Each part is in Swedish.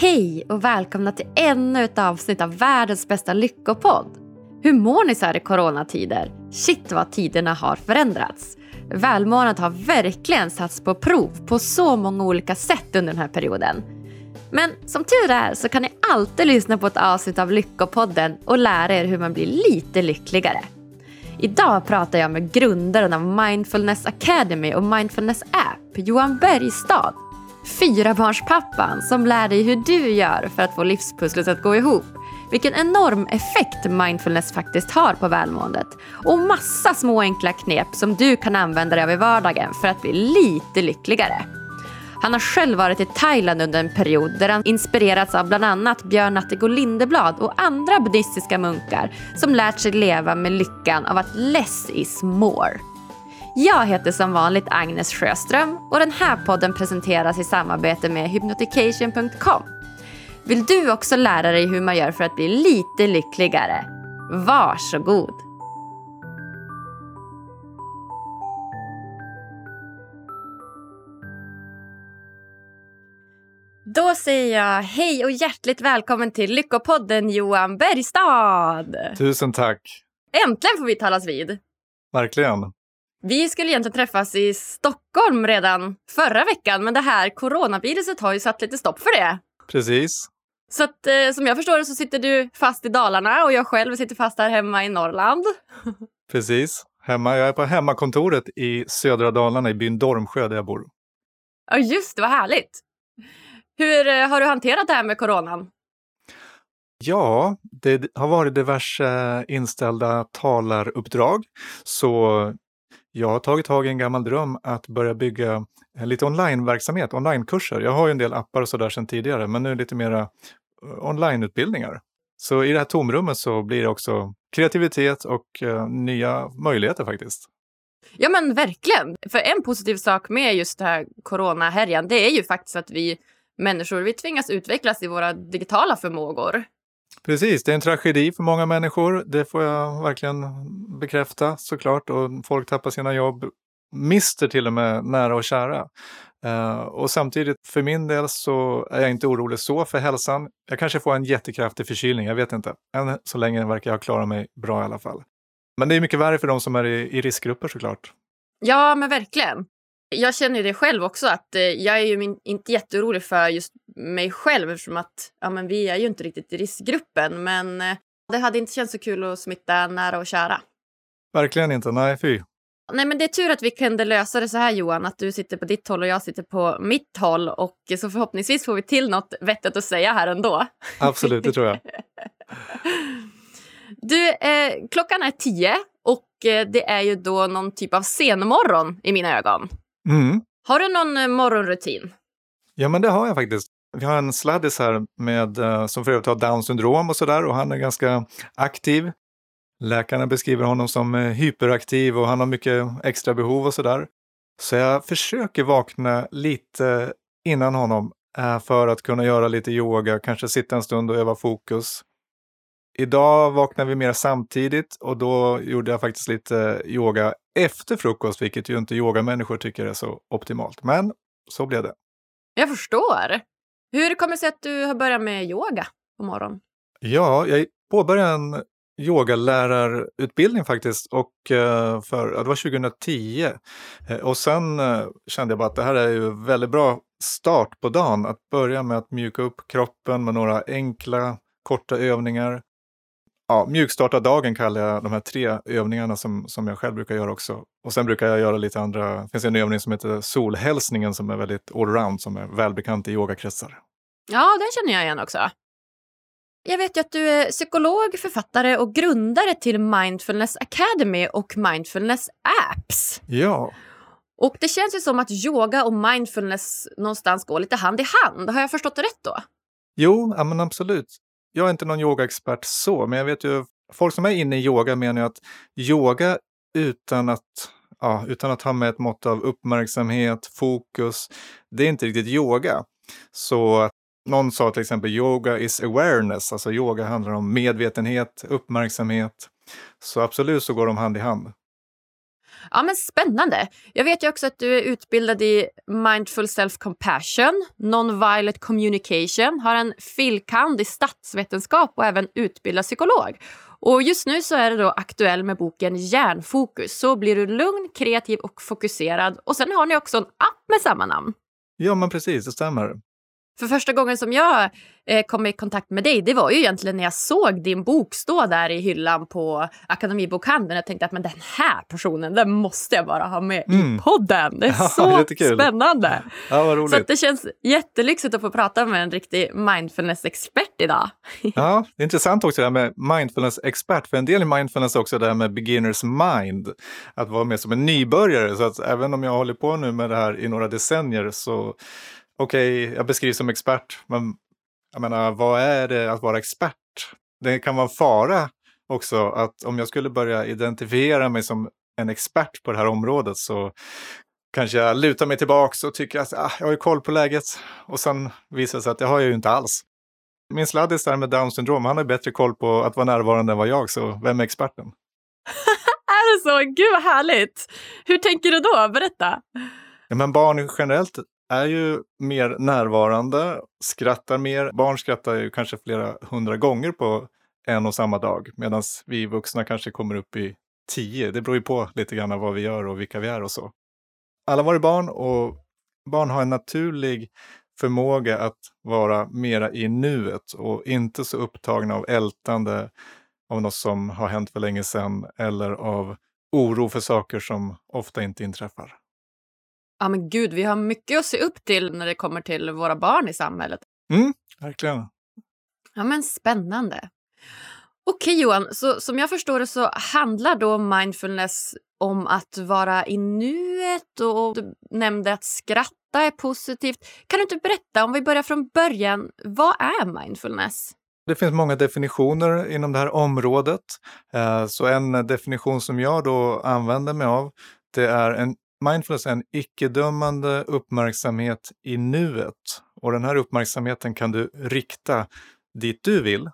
Hej och välkomna till ännu ett avsnitt av världens bästa lyckopodd. Hur mår ni så här i coronatider? Shit vad tiderna har förändrats. Välmåendet har verkligen satts på prov på så många olika sätt under den här perioden. Men som tur är så kan ni alltid lyssna på ett avsnitt av Lyckopodden och lära er hur man blir lite lyckligare. Idag pratar jag med grundaren av Mindfulness Academy och Mindfulness App, Johan Bergstad. Fyrabarnspappan som lär dig hur du gör för att få livspusslet att gå ihop. Vilken enorm effekt mindfulness faktiskt har på välmåendet. Och massa små enkla knep som du kan använda dig av i vardagen för att bli lite lyckligare. Han har själv varit i Thailand under en period där han inspirerats av bland annat Björn Natthegård Lindeblad och andra buddhistiska munkar som lärt sig leva med lyckan av att less is more. Jag heter som vanligt Agnes Sjöström och den här podden presenteras i samarbete med hypnotication.com. Vill du också lära dig hur man gör för att bli lite lyckligare? Varsågod! Då säger jag hej och hjärtligt välkommen till Lyckopodden Johan Bergstad! Tusen tack! Äntligen får vi talas vid! Verkligen. Vi skulle egentligen träffas i Stockholm redan förra veckan men det här coronaviruset har ju satt lite stopp för det. Precis. Så att, eh, som jag förstår det så sitter du fast i Dalarna och jag själv sitter fast här hemma i Norrland. Precis. Hemma, jag är på hemmakontoret i södra Dalarna i byn Dormsjö där jag bor. Ja just det, vad härligt. Hur eh, har du hanterat det här med coronan? Ja, det har varit diverse inställda talaruppdrag. Så jag har tagit tag i en gammal dröm att börja bygga eh, lite onlineverksamhet, onlinekurser. Jag har ju en del appar och sådär sedan tidigare, men nu lite mera eh, onlineutbildningar. Så i det här tomrummet så blir det också kreativitet och eh, nya möjligheter faktiskt. Ja men verkligen. För en positiv sak med just det här coronahärjan, det är ju faktiskt att vi människor, vi tvingas utvecklas i våra digitala förmågor. Precis, det är en tragedi för många människor. Det får jag verkligen bekräfta såklart. Och folk tappar sina jobb, mister till och med nära och kära. Uh, och samtidigt för min del så är jag inte orolig så för hälsan. Jag kanske får en jättekraftig förkylning, jag vet inte. Än så länge verkar jag klara mig bra i alla fall. Men det är mycket värre för de som är i, i riskgrupper såklart. Ja, men verkligen. Jag känner det själv också att eh, jag är ju min, inte jätteorolig för just mig själv eftersom att ja, men vi är ju inte riktigt i riskgruppen. Men eh, det hade inte känts så kul att smitta nära och kära. Verkligen inte, nej fy. Nej men det är tur att vi kunde lösa det så här Johan, att du sitter på ditt håll och jag sitter på mitt håll och så förhoppningsvis får vi till något vettigt att säga här ändå. Absolut, det tror jag. Du, eh, klockan är tio och eh, det är ju då någon typ av senmorgon i mina ögon. Mm. Har du någon eh, morgonrutin? Ja, men det har jag faktiskt. Vi har en sladdis här med, uh, som för övrigt har Downs syndrom och sådär och han är ganska aktiv. Läkarna beskriver honom som uh, hyperaktiv och han har mycket extra behov och sådär. Så jag försöker vakna lite innan honom för att kunna göra lite yoga, kanske sitta en stund och öva fokus. Idag vaknade vi mer samtidigt och då gjorde jag faktiskt lite yoga efter frukost, vilket ju inte yogamänniskor tycker är så optimalt. Men så blev det. Jag förstår. Hur kommer det sig att du har börjat med yoga på morgonen? Ja, jag påbörjade en yogalärarutbildning faktiskt och för, det var 2010. Eh, och sen eh, kände jag bara att det här är ju väldigt bra start på dagen. Att börja med att mjuka upp kroppen med några enkla korta övningar ja, mjukstarta dagen kallar jag de här tre övningarna som, som jag själv brukar göra också. Och sen brukar jag göra lite andra, det finns en övning som heter solhälsningen som är väldigt allround, som är välbekant i yogakretsar. Ja, den känner jag igen också. Jag vet ju att du är psykolog, författare och grundare till Mindfulness Academy och Mindfulness Apps. Ja. Och det känns ju som att yoga och mindfulness någonstans går lite hand i hand. Har jag förstått det rätt då? Jo, ja, men absolut jag är inte någon yogaexpert så, men jag vet ju folk som är inne i yoga menar ju att yoga utan att, ja, utan att ha med ett mått av uppmärksamhet, fokus, det är inte riktigt yoga. Så någon sa till exempel yoga is awareness, alltså yoga handlar om medvetenhet, uppmärksamhet. Så absolut så går de hand i hand. Ja, men spännande. Jag vet ju också att du är utbildad i Mindful Self-Compassion, Nonviolent Communication, har en filkand i statsvetenskap och även utbildad psykolog. Och just nu så är du då aktuell med boken Hjärnfokus. Så blir du lugn, kreativ och fokuserad. Och sen har ni också en app med samma namn. Ja, men precis, det stämmer. För första gången som jag eh, kom i kontakt med dig, det var ju egentligen när jag såg din bok stå där i hyllan på Akademibokhandeln. Jag tänkte att men den här personen, den måste jag bara ha med mm. i podden. Det är ja, så spännande. Ja. Så det känns jättelyxigt att få prata med en riktig mindfulness-expert idag. ja, det är intressant också det här med mindfulness-expert. För en del i mindfulness är också det här med beginners mind. Att vara med som en nybörjare. Så att även om jag håller på nu med det här i några decennier så okej, okay, jag beskrivs som expert, men jag menar, vad är det att vara expert? Det kan vara en fara också att om jag skulle börja identifiera mig som en expert på det här området så kanske jag lutar mig tillbaks och tycker att ah, jag har ju koll på läget. Och sen visar det sig att det har jag ju inte alls. Min sladdis där med Downs syndrom, han har bättre koll på att vara närvarande än vad jag, så vem är experten? är det så? Gud vad härligt! Hur tänker du då? Berätta! Ja, men barn generellt är ju mer närvarande, skrattar mer. Barn skrattar ju kanske flera hundra gånger på en och samma dag, medan vi vuxna kanske kommer upp i tio. Det beror ju på lite grann vad vi gör och vilka vi är och så. Alla var barn och barn har en naturlig förmåga att vara mera i nuet och inte så upptagna av ältande av något som har hänt för länge sedan eller av oro för saker som ofta inte inträffar. Ja men gud, vi har mycket att se upp till när det kommer till våra barn i samhället. Mm, verkligen. Ja men spännande. Okej Johan, så som jag förstår det så handlar då mindfulness om att vara i nuet och du nämnde att skratta är positivt. Kan du inte berätta, om vi börjar från början, vad är mindfulness? Det finns många definitioner inom det här området. Eh, så en definition som jag då använder mig av, det är en Mindfulness är en icke-dömande uppmärksamhet i nuet. Och den här uppmärksamheten kan du rikta dit du vill.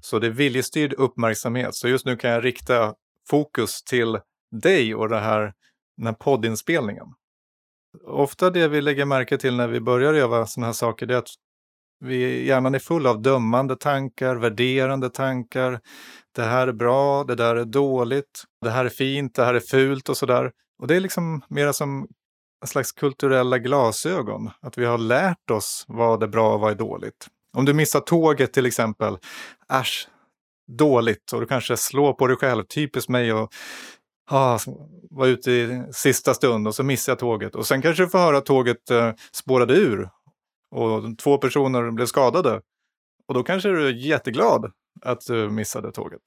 Så det är viljestyrd uppmärksamhet. Så just nu kan jag rikta fokus till dig och det här, den här poddinspelningen. Ofta det vi lägger märke till när vi börjar öva sådana här saker, det är att vi, hjärnan är full av dömande tankar, värderande tankar. Det här är bra, det där är dåligt, det här är fint, det här är fult och sådär. Och det är liksom mera som en slags kulturella glasögon. Att vi har lärt oss vad är bra och vad är dåligt. Om du missar tåget till exempel, äsch, dåligt och du kanske slår på dig själv, typiskt mig och ah, var ute i sista stund och så missade jag tåget. Och sen kanske du får höra att tåget eh, spårade ur och två personer blev skadade. Och då kanske du är jätteglad att du missade tåget.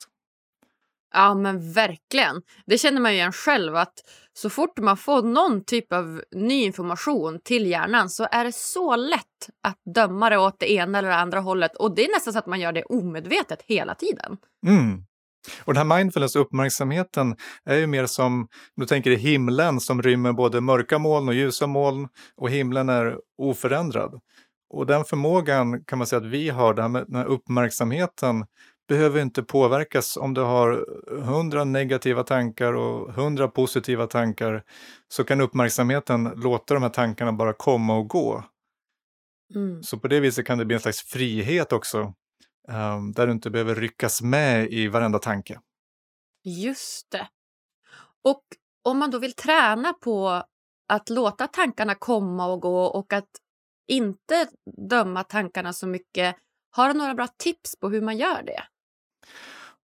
Ja men verkligen. Det känner man ju igen själv att så fort man får någon typ av ny information till hjärnan så är det så lätt att döma det åt det ena eller andra hållet och det är nästan så att man gör det omedvetet hela tiden. Mm. Och den här mindfulness uppmärksamheten är ju mer som, om du tänker i himlen som rymmer både mörka moln och ljusa moln och himlen är oförändrad. Och den förmågan kan man säga att vi har, den här uppmärksamheten behöver inte påverkas om du har hundra negativa tankar och hundra positiva tankar så kan uppmärksamheten låta de här tankarna bara komma och gå. Mm. Så på det viset kan det bli en slags frihet också um, där du inte behöver ryckas med i varenda tanke. Just det. Och om man då vill träna på att låta tankarna komma och gå och att inte döma tankarna så mycket, har du några bra tips på hur man gör det?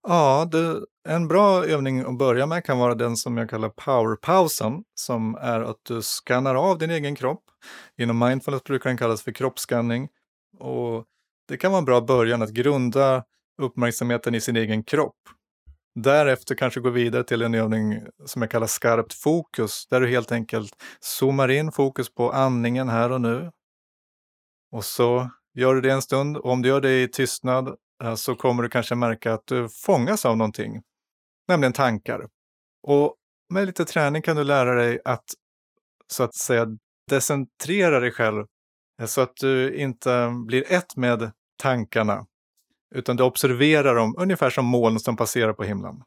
Ja, det, en bra övning att börja med kan vara den som jag kallar powerpausen, som är att du skannar av din egen kropp. Inom mindfulness brukar den kallas för kroppsskanning. Och det kan vara en bra början att grunda uppmärksamheten i sin egen kropp. Därefter kanske gå vidare till en övning som jag kallar skarpt fokus, där du helt enkelt zoomar in fokus på andningen här och nu. Och så gör du det en stund och om du gör det i tystnad så kommer du kanske märka att du fångas av någonting, nämligen tankar. Och med lite träning kan du lära dig att så att säga decentrera dig själv eh, så att du inte blir ett med tankarna utan du observerar dem ungefär som moln som passerar på himlen.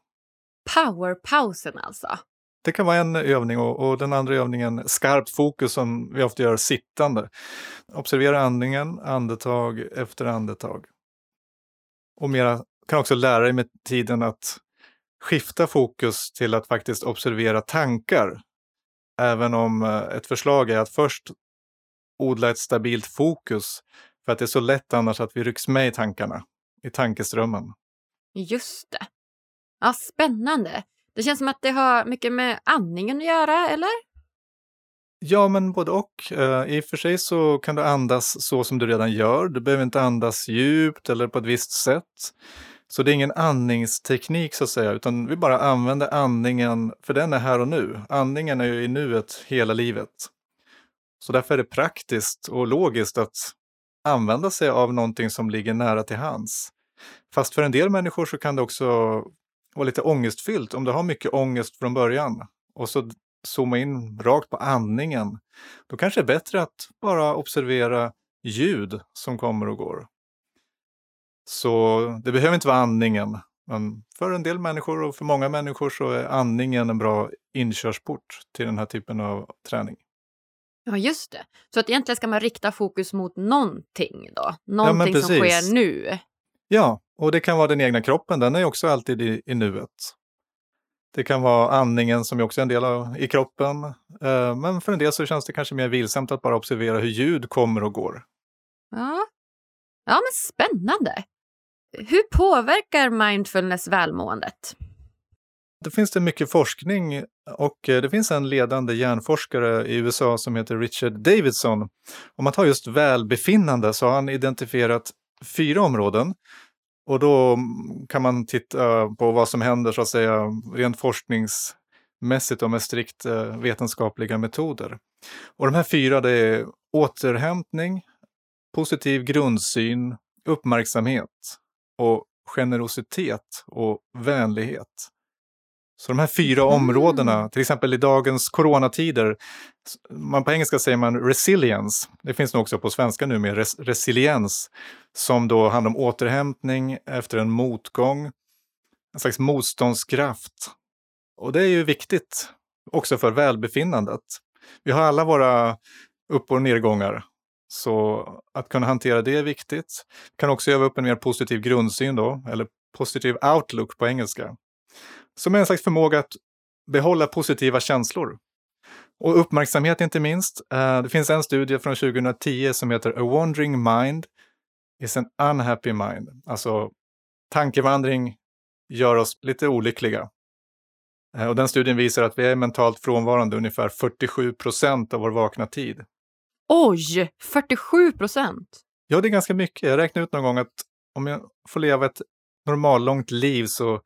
Powerpausen alltså? Det kan vara en övning och, och, den andra övningen skarpt fokus som vi ofta gör sittande. Observera andningen, andetag efter andetag. Och mera, kan också lära dig med tiden att skifta fokus till att faktiskt observera tankar. Även om eh, ett förslag är att först odla ett stabilt fokus för att det är så lätt annars att vi rycks med i tankarna, i tankeströmmen. Just det. Ja, spännande. Det känns som att det har mycket med andningen att göra, eller? Ja, men både och. Uh, I och för sig så kan du andas så som du redan gör. Du behöver inte andas djupt eller på ett visst sätt. Så det är ingen andningsteknik så att säga, utan vi bara använder andningen, för den är här och nu. Andningen är ju i nuet hela livet. Så därför är det praktiskt och logiskt att använda sig av någonting som ligger nära till hands. Fast för en del människor så kan det också vara lite ångestfyllt om du har mycket ångest från början och så zooma in rakt på andningen. Då kanske det är bättre att bara observera ljud som kommer och går. Så det behöver inte vara andningen, men för en del människor och för många människor så är andningen en bra inkörsport till den här typen av träning. Ja, just det. Så att egentligen ska man rikta fokus mot någonting då? Någonting ja, som sker nu? Ja, och det kan vara den egna kroppen, den är också alltid i, i nuet. Det kan vara andningen som också är en del av i kroppen. Eh, men för en del så känns det kanske mer vilsamt att bara observera hur ljud kommer och går. Ja, ja men spännande. Hur påverkar mindfulness välmåendet? Det finns det mycket forskning och eh, det finns en ledande hjärnforskare i USA som heter Richard Davidson. Om man tar just välbefinnande så har han identifierat fyra områden. Och då kan man titta på vad som händer så att säga rent forskningsmässigt och med strikt eh, vetenskapliga metoder. Och de här fyra det är återhämtning, positiv grundsyn, uppmärksamhet och generositet och vänlighet. Så de här fyra mm. områdena, till exempel i dagens coronatider, man på engelska säger man resilience, det finns nog också på svenska nu med res resiliens, som då handlar om återhämtning efter en motgång, en slags motståndskraft. Och det är ju viktigt också för välbefinnandet. Vi har alla våra upp och nedgångar, så att kunna hantera det är viktigt. Vi kan också öva upp en mer positiv grundsyn då, eller positiv outlook på engelska. Som är en slags förmåga att behålla positiva känslor. Och uppmärksamhet inte minst. Eh, det finns en studie från 2010 som heter A Wandering Mind is an Unhappy Mind. Alltså tankevandring gör oss lite olyckliga. Eh, och den studien visar att vi är mentalt frånvarande ungefär 47 procent av vår vakna tid. Oj, 47 procent? Ja, det är ganska mycket. Jag räknade ut någon gång att om jag får leva ett normallångt liv så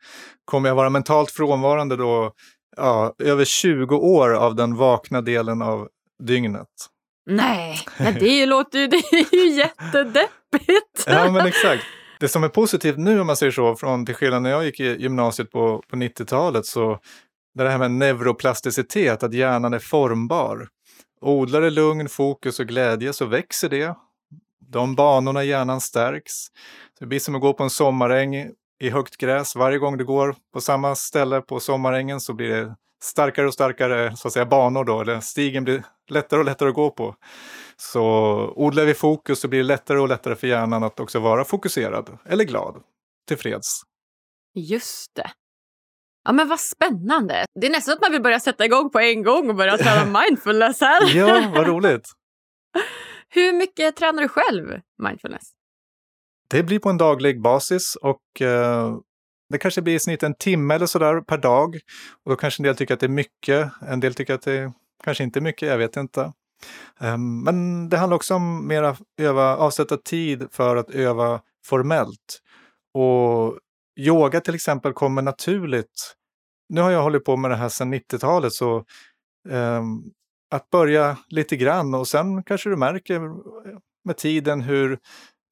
kommer jag vara mentalt frånvarande då ja, över 20 år av den vakna delen av dygnet. Nej, men det låter ju, det är ju jättedeppigt. ja, men exakt. Det som är positivt nu om man säger så, från till skillnad när jag gick i gymnasiet på, på 90-talet, så det här med neuroplasticitet, att hjärnan är formbar. Odlar det lugn, fokus och glädje så växer det. De banorna i hjärnan stärks. Det blir som att gå på en sommaräng i högt gräs. Varje gång du går på samma ställe på sommarängen så blir det starkare och starkare så att säga, banor då, eller stigen blir lättare och lättare att gå på. Så odlar vi fokus så blir det lättare och lättare för hjärnan att också vara fokuserad eller glad, tillfreds. Just det. Ja men vad spännande! Det är nästan att man vill börja sätta igång på en gång och börja träna mindfulness här. ja, vad roligt! Hur mycket tränar du själv mindfulness? Det blir på en daglig basis och eh, det kanske blir i snitt en timme eller sådär per dag. Och då kanske en del tycker att det är mycket, en del tycker att det kanske inte är mycket, jag vet inte. Um, men det handlar också om att öva, avsätta tid för att öva formellt. Och yoga till exempel kommer naturligt. Nu har jag hållit på med det här sedan 90-talet så um, att börja lite grann och sen kanske du märker med tiden hur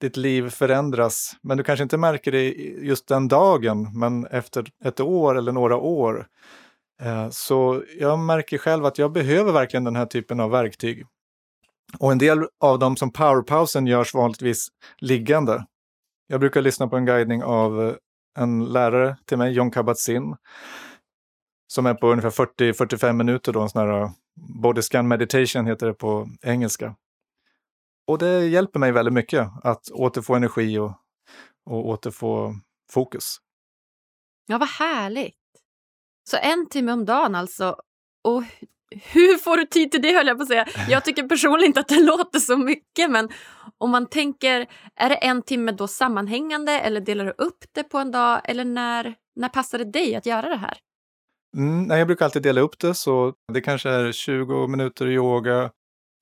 ditt liv förändras. Men du kanske inte märker det just den dagen, men efter ett år eller några år. Eh, så jag märker själv att jag behöver verkligen den här typen av verktyg. Och en del av dem som powerpausen görs vanligtvis liggande. Jag brukar lyssna på en guidning av en lärare till mig, John Kabat-Zinn som är på ungefär 40-45 minuter. Då, en sån här uh, body scan meditation heter det på engelska. Och det hjälper mig väldigt mycket att återfå energi och, och återfå fokus. Ja, vad härligt. Så en timme om dagen alltså. Och hur får du tid till det höll jag på att säga. Jag tycker personligen inte att det låter så mycket men om man tänker, är det en timme då sammanhängande eller delar du upp det på en dag eller när, när passar det dig att göra det här? Mm, nej, jag brukar alltid dela upp det så det kanske är 20 minuter yoga.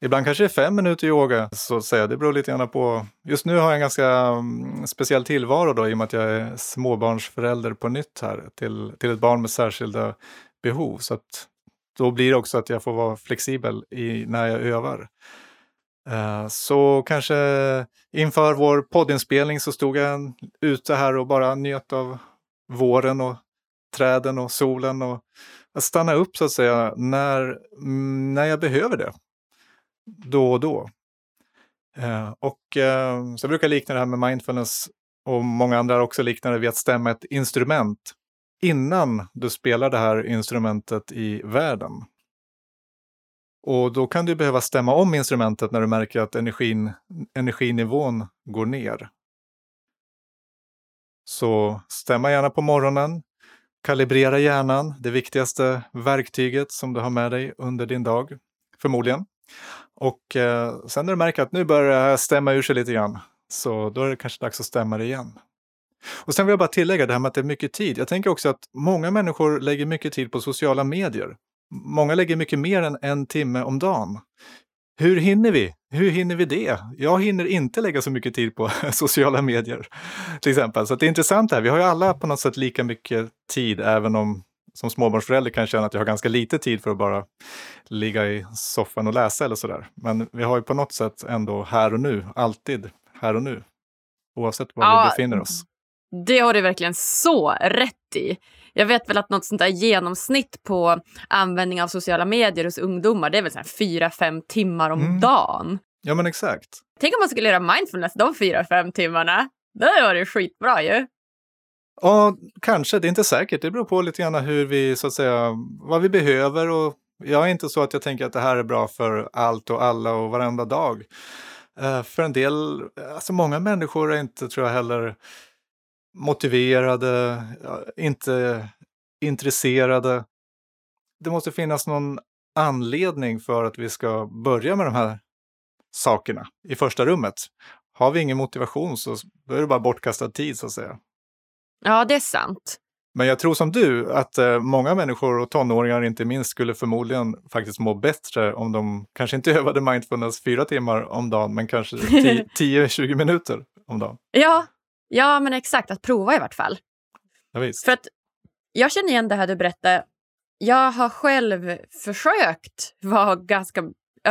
Ibland kanske det är 5 minuter yoga, så att säga. Det beror lite grann på. Just nu har jag en ganska mm, speciell tillvaro då, i och med att jag är småbarnsförälder på nytt här till, till ett barn med särskilda behov. Så att då blir det också att jag får vara flexibel i, när jag övar. Eh, så kanske inför vår poddinspelning så stod jag ute här och bara njöt av våren och träden och solen och att stanna upp så att säga när, när jag behöver det. Då och då. Eh, och eh, så jag brukar likna det här med mindfulness och många andra också liknar det vid att stämma ett instrument innan du spelar det här instrumentet i världen. Och då kan du behöva stämma om instrumentet när du märker att energin, energinivån går ner. Så stämma gärna på morgonen, kalibrera hjärnan, det viktigaste verktyget som du har med dig under din dag, förmodligen. Och eh, sen när du märker att nu börjar det stämma ur sig lite grann, så då är det kanske dags att stämma det igen. Och sen vill jag bara tillägga det här med att det är mycket tid. Jag tänker också att många människor lägger mycket tid på sociala medier. Många lägger mycket mer än en timme om dagen. Hur hinner vi? Hur hinner vi det? Jag hinner inte lägga så mycket tid på sociala medier till exempel. Så det är intressant här. Vi har ju alla på något sätt lika mycket tid, även om som småbarnsförälder kan jag känna att jag har ganska lite tid för att bara ligga i soffan och läsa eller sådär. Men vi har ju på något sätt ändå här och nu, alltid här och nu. Oavsett var ja, vi befinner oss. Det har du verkligen så rätt i. Jag vet väl att något sånt där genomsnitt på användning av sociala medier hos ungdomar det är väl fyra, fem timmar om mm. dagen. Ja men exakt. Tänk om man skulle göra mindfulness de fyra, fem timmarna. Det hade varit skitbra ju. Ja, kanske. Det är inte säkert. Det beror på lite grann hur vi, så att säga, vad vi behöver. Och jag är inte så att jag tänker att det här är bra för allt och alla och varenda dag. Uh, för en del, alltså många människor är inte, tror jag heller, motiverade, inte intresserade. Det måste finnas någon anledning för att vi ska börja med de här sakerna i första rummet. Har vi ingen motivation så är det bara bortkastad tid så att säga. Ja, det är sant. Men jag tror som du att eh, många människor och tonåringar inte minst skulle förmodligen faktiskt må bättre om de kanske inte övade mindfulness fyra timmar om dagen men kanske 10-20 minuter om dagen. Ja, Ja, men exakt. Att prova i vart fall. Ja. För att jag känner igen det här du berättade. Jag har själv försökt vara ganska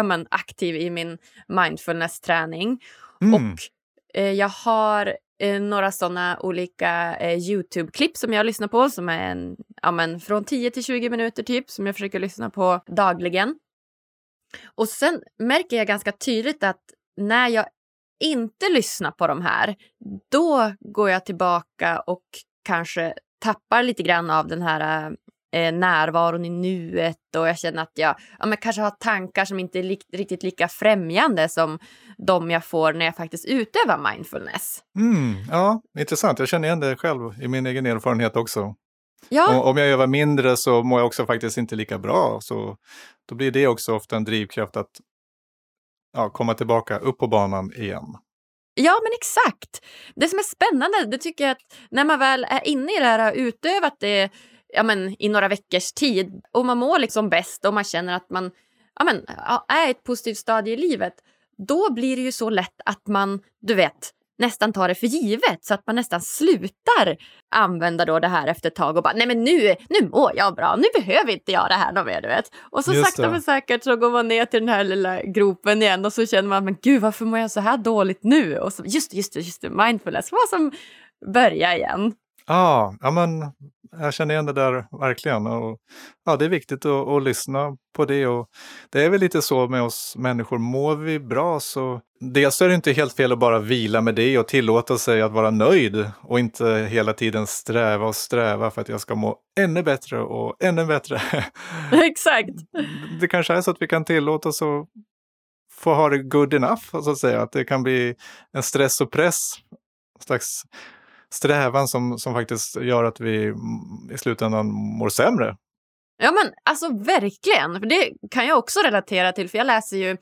men, aktiv i min mindfulness-träning. Mm. Och eh, jag har eh, några sådana olika eh, Youtube-klipp som jag lyssnar på som är en, ja, men, från 10 till 20 minuter typ som jag försöker lyssna på dagligen. Och sen märker jag ganska tydligt att när jag inte lyssnar på de här, då går jag tillbaka och kanske tappar lite grann av den här eh, närvaron i nuet och jag känner att jag ja, men kanske har tankar som inte är li riktigt lika främjande som de jag får när jag faktiskt utövar mindfulness. Mm, ja, intressant. Jag känner igen det själv i min egen erfarenhet också. Ja. Om jag övar mindre så mår jag också faktiskt inte lika bra. Så då blir det också ofta en drivkraft att ja, komma tillbaka upp på banan igen. Ja, men exakt. Det som är spännande, det tycker jag att när man väl är inne i det här och har utövat det ja, men, i några veckors tid och man mår liksom bäst och man känner att man ja, men, är i ett positivt stadie i livet, då blir det ju så lätt att man, du vet, nästan tar det för givet så att man nästan slutar använda då det här efter ett tag och bara nej men nu, nu mår jag bra, nu behöver inte jag det här något mer du vet. Och så Just sakta men säkert så går man ner till den här lilla gropen igen och så känner man men gud varför mår jag så här dåligt nu? Och så, just just just det, mindfulness, vad som börjar igen. Ja, ja men jag känner igen det där verkligen. Och, ja, det är viktigt att, att, lyssna på det. Och det är väl lite så med oss människor, mår vi bra så dels är det inte helt fel att bara vila med det och tillåta sig att vara nöjd och inte hela tiden sträva och sträva för att jag ska må ännu bättre och ännu bättre. Exakt! Det kanske är så att vi kan tillåta oss att få ha det good enough, så att säga. Att det kan bli en stress och press, en slags strävan som, som faktiskt gör att vi i slutändan mår sämre. Ja men alltså verkligen, för det kan jag också relatera till för jag läser ju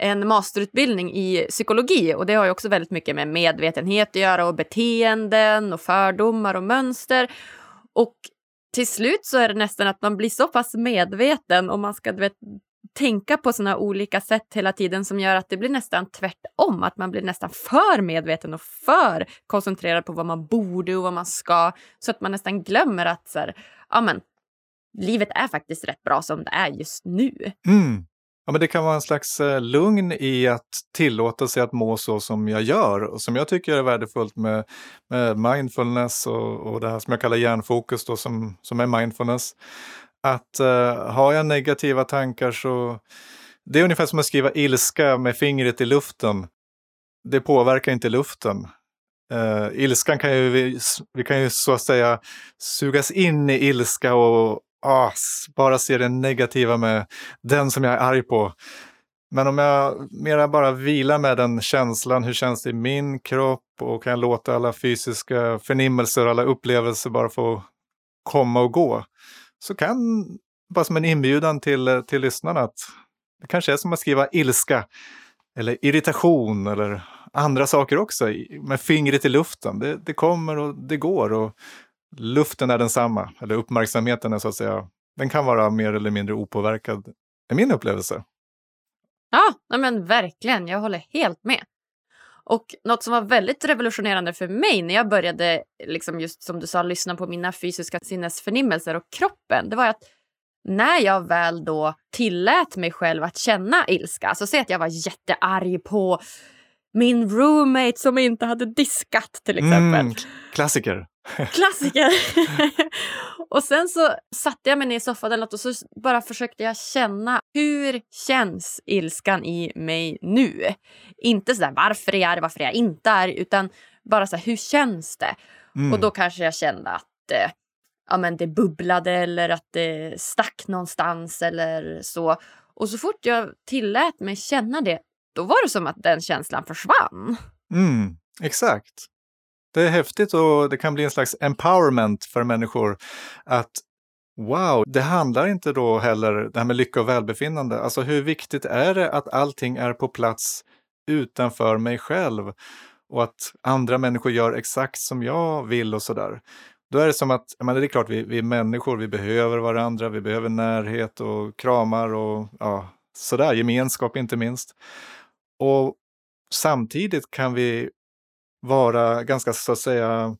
en masterutbildning i psykologi och det har ju också väldigt mycket med medvetenhet att göra och beteenden och fördomar och mönster. Och till slut så är det nästan att man blir så pass medveten om man ska du vet, tänka på sådana olika sätt hela tiden som gör att det blir nästan tvärtom. Att man blir nästan för medveten och för koncentrerad på vad man borde och vad man ska. Så att man nästan glömmer att så här, ja, men, livet är faktiskt rätt bra som det är just nu. Mm. Ja, men det kan vara en slags eh, lugn i att tillåta sig att må så som jag gör och som jag tycker är värdefullt med, med mindfulness och, och det här som jag kallar hjärnfokus då, som, som är mindfulness att uh, har jag negativa tankar så det är ungefär som att skriva ilska med fingret i luften. Det påverkar inte luften. Uh, ilskan kan ju, vi, vi, kan ju så att säga sugas in i ilska och ah, bara se det negativa med den som jag är arg på. Men om jag mera bara vilar med den känslan, hur känns det i min kropp och kan jag låta alla fysiska förnimmelser, alla upplevelser bara få komma och gå så kan, bara som en inbjudan till, eh, till lyssnarna, att det kanske är som att skriva ilska eller irritation eller andra saker också med fingret i luften. Det, det kommer och det går och luften är densamma, eller uppmärksamheten är så att säga, den kan vara mer eller mindre opåverkad, är min upplevelse. Ja, men verkligen, jag håller helt med. Och något som var väldigt revolutionerande för mig när jag började, liksom just som du sa, lyssna på mina fysiska sinnesförnimmelser och kroppen, det var att när jag väl då tillät mig själv att känna ilska, alltså säg att jag var jättearg på min roommate som inte hade diskat till exempel. Mm, klassiker. Klassiker! och sen så satte jag mig ner i soffan eller något och så bara försökte jag känna hur känns ilskan i mig nu? Inte så där varför är jag arg, varför är jag inte arg, utan bara så här, hur känns det? Mm. Och då kanske jag kände att eh, ja, men det bubblade eller att det stack någonstans eller så. Och så fort jag tillät mig känna det, då var det som att den känslan försvann. Mm, exakt. Det är häftigt och det kan bli en slags empowerment för människor att Wow, det handlar inte då heller, det här med lycka och välbefinnande, alltså hur viktigt är det att allting är på plats utanför mig själv och att andra människor gör exakt som jag vill och sådär. Då är det som att, men det är klart vi, vi är människor, vi behöver varandra, vi behöver närhet och kramar och ja, sådär, gemenskap inte minst. Och samtidigt kan vi vara ganska så att säga,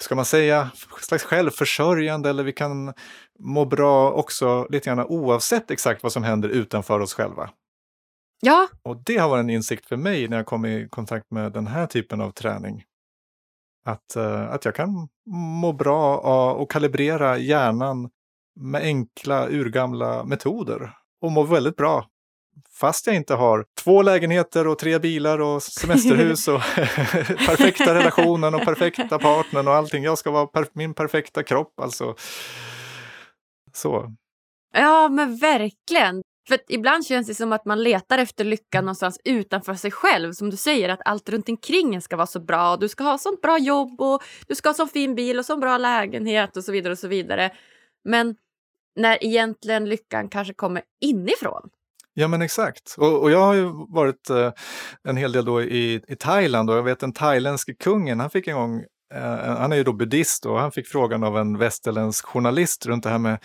ska man säga, slags självförsörjande eller vi kan må bra också lite grann oavsett exakt vad som händer utanför oss själva. Ja. Och det har varit en insikt för mig när jag kom i kontakt med den här typen av träning. Att, uh, att jag kan må bra och kalibrera hjärnan med enkla urgamla metoder och må väldigt bra fast jag inte har två lägenheter och tre bilar och semesterhus och perfekta relationen och perfekta partnern och allting. Jag ska vara per min perfekta kropp alltså. Så. Ja, men verkligen. För ibland känns det som att man letar efter lyckan någonstans utanför sig själv. Som du säger, att allt runt omkring ska vara så bra. Du ska ha sånt bra jobb och du ska ha sån fin bil och sån bra lägenhet och så vidare och så vidare. Men när egentligen lyckan kanske kommer inifrån. Ja men exakt. Och, och jag har ju varit eh, en hel del då i, i Thailand och jag vet den thailändske kungen, han fick en gång eh, han är ju då buddhist och han fick frågan av en västerländsk journalist runt det här med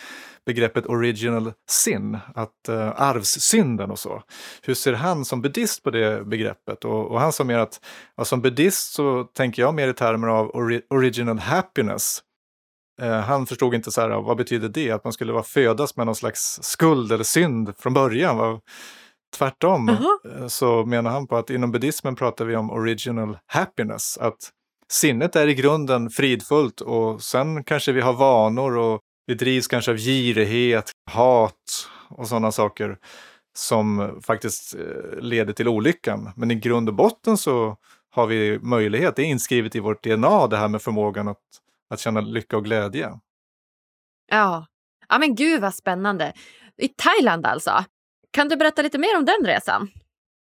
begreppet original sin, att eh, arvssynden och så. Hur ser han som buddhist på det begreppet? Och, och han sa mer att ja, som buddhist så tänker jag mer i termer av ori original happiness. Eh, han förstod inte så här, vad betyder det? Att man skulle vara födas med någon slags skuld eller synd från början. Var, tvärtom uh -huh. så menar han på att inom buddhismen pratar vi om original happiness. Att sinnet är i grunden fridfullt och sen kanske vi har vanor och vi drivs kanske av girighet, hat och sådana saker som faktiskt eh, leder till olyckan. Men i grund och botten så har vi möjlighet, det är inskrivet i vårt DNA det här med förmågan att, att känna lycka och glädje. Ja. ja, men gud vad spännande. I Thailand alltså. Kan du berätta lite mer om den resan?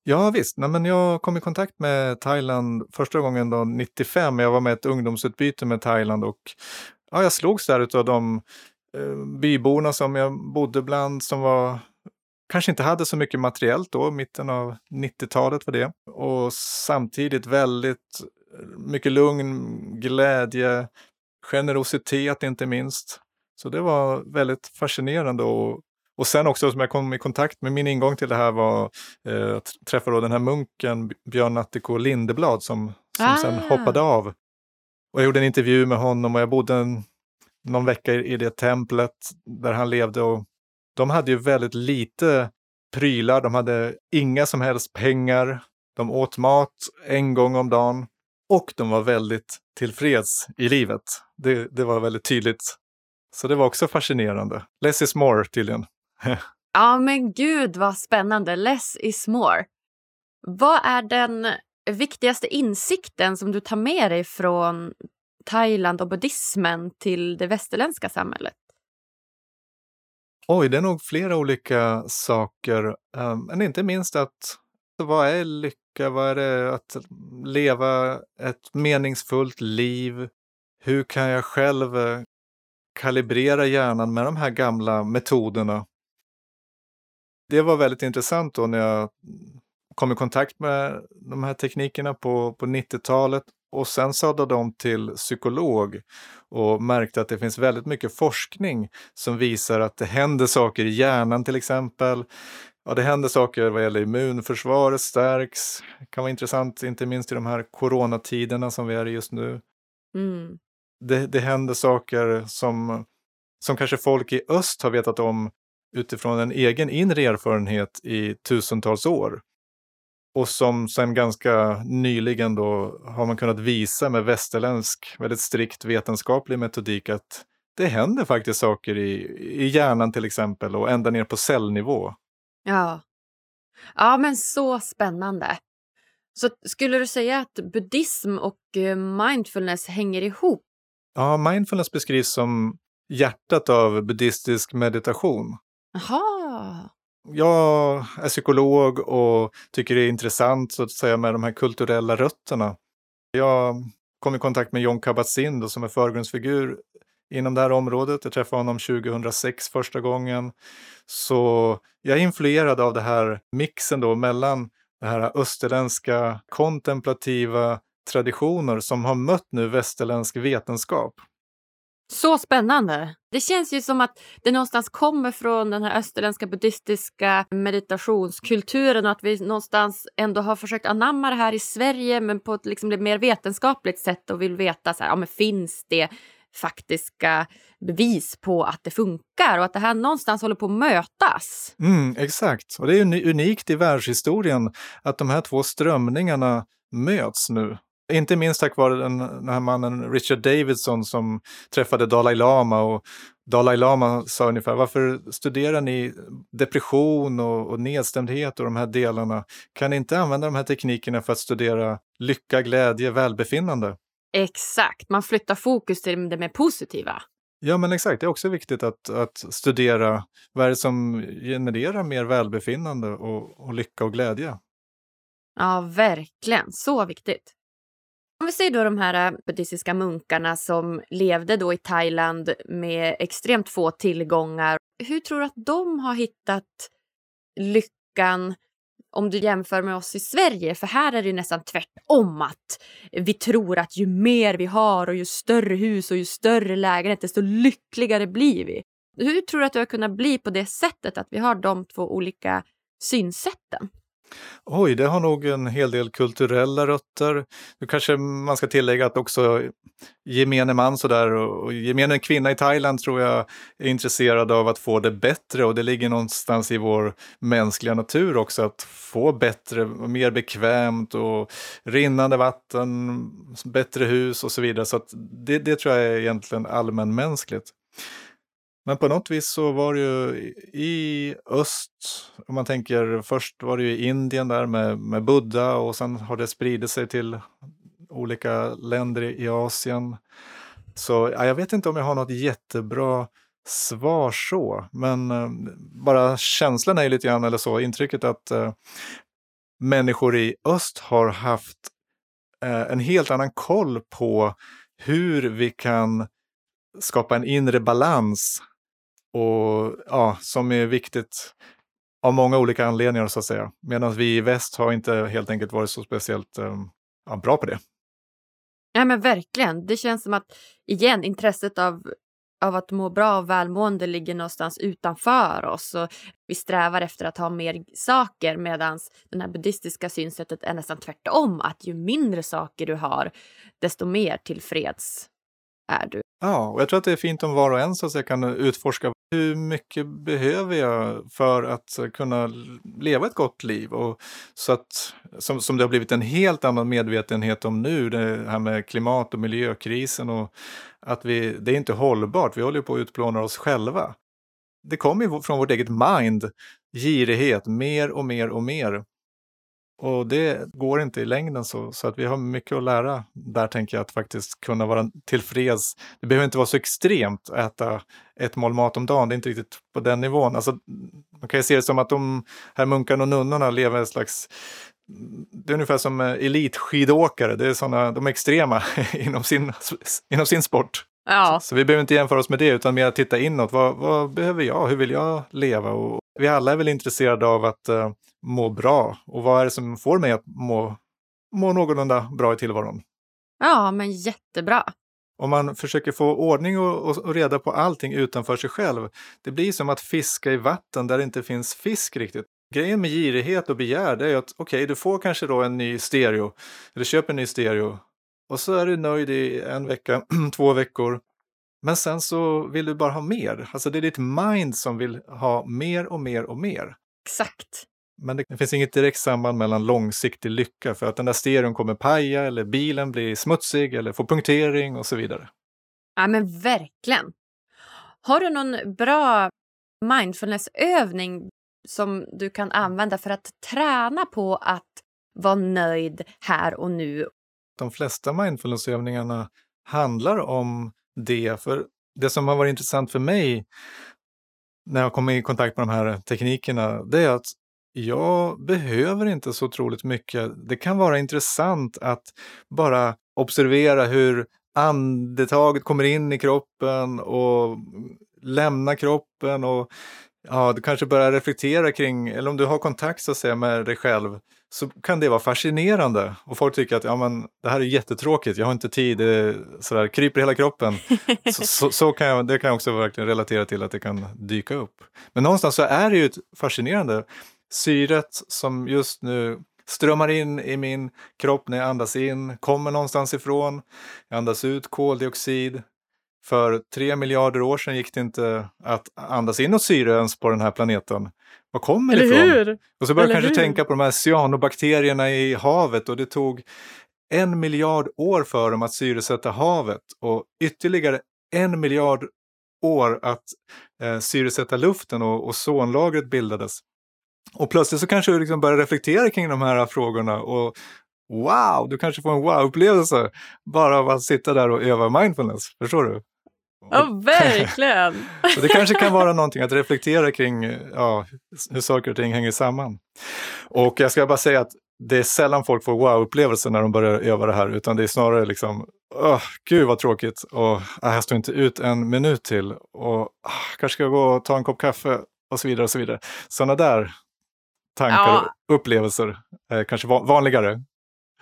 Ja visst, Nej, men jag kom i kontakt med Thailand första gången då 95. Jag var med ett ungdomsutbyte med Thailand och ja, jag slogs där av de eh, byborna som jag bodde bland som var kanske inte hade så mycket materiellt då, mitten av 90-talet var det. Och samtidigt väldigt mycket lugn, glädje, generositet inte minst. Så det var väldigt fascinerande och, och sen också som jag kom i kontakt med, min ingång till det här var eh, att träffa då den här munken Björn Natthiko Lindeblad som, som ah. sen hoppade av. Och jag gjorde en intervju med honom och jag bodde en, någon vecka i, i det templet där han levde och de hade ju väldigt lite prylar, de hade inga som helst pengar, de åt mat en gång om dagen och de var väldigt tillfreds i livet. Det, det var väldigt tydligt. Så det var också fascinerande. Less is more tydligen. ja men gud vad spännande, less is more. Vad är den viktigaste insikten som du tar med dig från Thailand och buddhismen till det västerländska samhället? Oj, det är nog flera olika saker. Um, men inte minst att vad är lycka? Vad är det att leva ett meningsfullt liv? Hur kan jag själv eh, kalibrera hjärnan med de här gamla metoderna? Det var väldigt intressant då när jag kom i kontakt med de här teknikerna på, på 90-talet och sen sadlade de till psykolog och märkte att det finns väldigt mycket forskning som visar att det händer saker i hjärnan till exempel. Ja, det händer saker vad gäller immunförsvaret stärks. Det kan vara intressant, inte minst i de här coronatiderna som vi är i just nu. Mm. Det, det händer saker som, som kanske folk i öst har vetat om utifrån en egen inre erfarenhet i tusentals år. Och som sen ganska nyligen då har man kunnat visa med västerländsk, väldigt strikt vetenskaplig metodik att det händer faktiskt saker i, i hjärnan till exempel och ända ner på cellnivå. Ja. Ja, men så spännande. Så skulle du säga att buddhism och eh, mindfulness hänger ihop? Ja, mindfulness beskrivs som hjärtat av buddhistisk meditation. Jaha jag är psykolog och tycker det är intressant så att säga med de här kulturella rötterna. Jag kom i kontakt med John Kabat-Zinn som är förgrundsfigur inom det här området. Jag träffade honom 2006 första gången. Så jag är influerad av det här mixen då mellan det här österländska kontemplativa traditioner som har mött nu västerländsk vetenskap. Så spännande! Det känns ju som att det någonstans kommer från den här österländska buddhistiska meditationskulturen och att vi någonstans ändå har försökt anamma det här i Sverige men på ett liksom mer vetenskapligt sätt och vill veta så här, ja, men finns det faktiska bevis på att det funkar och att det här någonstans håller på att mötas. Mm, exakt, och det är unikt i världshistorien att de här två strömningarna möts nu. Inte minst tack vare den, den här mannen Richard Davidson som träffade Dalai Lama och Dalai Lama sa ungefär varför studerar ni depression och, och nedstämdhet och de här delarna? Kan ni inte använda de här teknikerna för att studera lycka, glädje, välbefinnande? Exakt, man flyttar fokus till det mer positiva. Ja, men exakt. Det är också viktigt att, att studera vad är det som genererar mer välbefinnande och, och lycka och glädje. Ja, verkligen. Så viktigt. Om vi säger då de här äh, buddhistiska munkarna som levde då i Thailand med extremt få tillgångar. Hur tror du att de har hittat lyckan om du jämför med oss i Sverige? För här är det nästan tvärtom att vi tror att ju mer vi har och ju större hus och ju större lägenhet desto lyckligare blir vi. Hur tror du att du har kunnat bli på det sättet att vi har de två olika synsätten? Oj, det har nog en hel del kulturella rötter. Nu kanske man ska tillägga att också gemene man sådär och gemene kvinna i Thailand tror jag är intresserad av att få det bättre och det ligger någonstans i vår mänskliga natur också att få bättre, mer bekvämt och rinnande vatten, bättre hus och så vidare. Så det, det tror jag är egentligen allmänmänskligt. Men på något vis så var det ju i öst, om man tänker först var det ju i Indien där med, med Buddha och sen har det spridit sig till olika länder i Asien. Så ja, jag vet inte om jag har något jättebra svar så, men eh, bara känslan är ju lite grann eller så, intrycket att eh, människor i öst har haft eh, en helt annan koll på hur vi kan skapa en inre balans och ja, som är viktigt av många olika anledningar så att säga. Medan vi i väst har inte helt enkelt varit så speciellt ehm, ja, bra på det. Ja men verkligen. Det känns som att igen intresset av, av att må bra och välmående ligger någonstans utanför oss. Och vi strävar efter att ha mer saker medan det här buddhistiska synsättet är nästan tvärtom. Att ju mindre saker du har desto mer tillfreds är du. Ja, och jag tror att det är fint om var och en så att jag kan utforska hur mycket behöver jag för att kunna leva ett gott liv? Och så att, som, som det har blivit en helt annan medvetenhet om nu, det här med klimat och miljökrisen och att vi, det är inte hållbart, vi håller på att utplåna oss själva. Det kommer från vårt eget mind, girighet, mer och mer och mer. Och det går inte i längden så, så att vi har mycket att lära där tänker jag att faktiskt kunna vara tillfreds. Det behöver inte vara så extremt att äta ett mål mat om dagen, det är inte riktigt på den nivån. Alltså, man kan ju se det som att de här munkarna och nunnorna lever ett slags det är ungefär som elitskidåkare, det är såna, de är extrema inom sin, inom sin sport. Ja. Så, så, vi behöver inte jämföra oss med det, utan mer titta inåt. Vad, vad behöver jag? Hur vill jag leva? Och vi alla är väl intresserade av att uh, må bra. Och vad är det som får mig att må, må någorlunda bra i tillvaron? Ja, men jättebra. Om man försöker få ordning och, och, reda på allting utanför sig själv, det blir som att fiska i vatten där det inte finns fisk riktigt. Grejen med girighet och begär det är att okej, okay, du får kanske då en ny stereo, eller köper en ny stereo, och så är du nöjd i en vecka, två veckor, men sen så vill du bara ha mer. Alltså det är ditt mind som vill ha mer och mer och mer. Exakt. Men det finns inget direkt samband mellan långsiktig lycka för att den där stereon kommer paja eller bilen blir smutsig eller får punktering och så vidare. Ja men verkligen. Har du någon bra mindfulnessövning som du kan använda för att träna på att vara nöjd här och nu? De flesta mindfulnessövningarna handlar om det. För det som har varit intressant för mig när jag kommer i kontakt med de här teknikerna, det är att jag behöver inte så otroligt mycket. Det kan vara intressant att bara observera hur andetaget kommer in i kroppen och lämna kroppen och ja, du kanske börjar reflektera kring, eller om du har kontakt så att säga med dig själv, så kan det vara fascinerande. Och folk tycker att ja, men, det här är jättetråkigt, jag har inte tid, det sådär, kryper hela kroppen. så, så, så, kan jag, det kan jag också verkligen relatera till att det kan dyka upp. Men någonstans så är det ju fascinerande syret som just nu strömmar in i min kropp när jag andas in, kommer någonstans ifrån. Jag andas ut koldioxid. För tre miljarder år sedan gick det inte att andas in något syre ens på den här planeten. Var kommer Eller det ifrån? Hur? Och så börjar jag kanske hur? tänka på de här cyanobakterierna i havet och det tog en miljard år för dem att syresätta havet och ytterligare en miljard år att eh, syresätta luften och ozonlagret bildades. Och plötsligt så kanske du liksom börjar reflektera kring de här frågorna och wow, du kanske får en wow-upplevelse bara av att sitta där och öva mindfulness. Förstår du? Ja, verkligen! så det kanske kan vara någonting att reflektera kring ja, hur saker och ting hänger samman. Och jag ska bara säga att det är sällan folk får wow-upplevelser när de börjar öva det här, utan det är snarare liksom, oh, gud vad tråkigt, och ah, jag står inte ut en minut till, och ah, kanske ska jag gå och ta en kopp kaffe, och så vidare. och så vidare. Sådana där tankar ja. och upplevelser är kanske vanligare.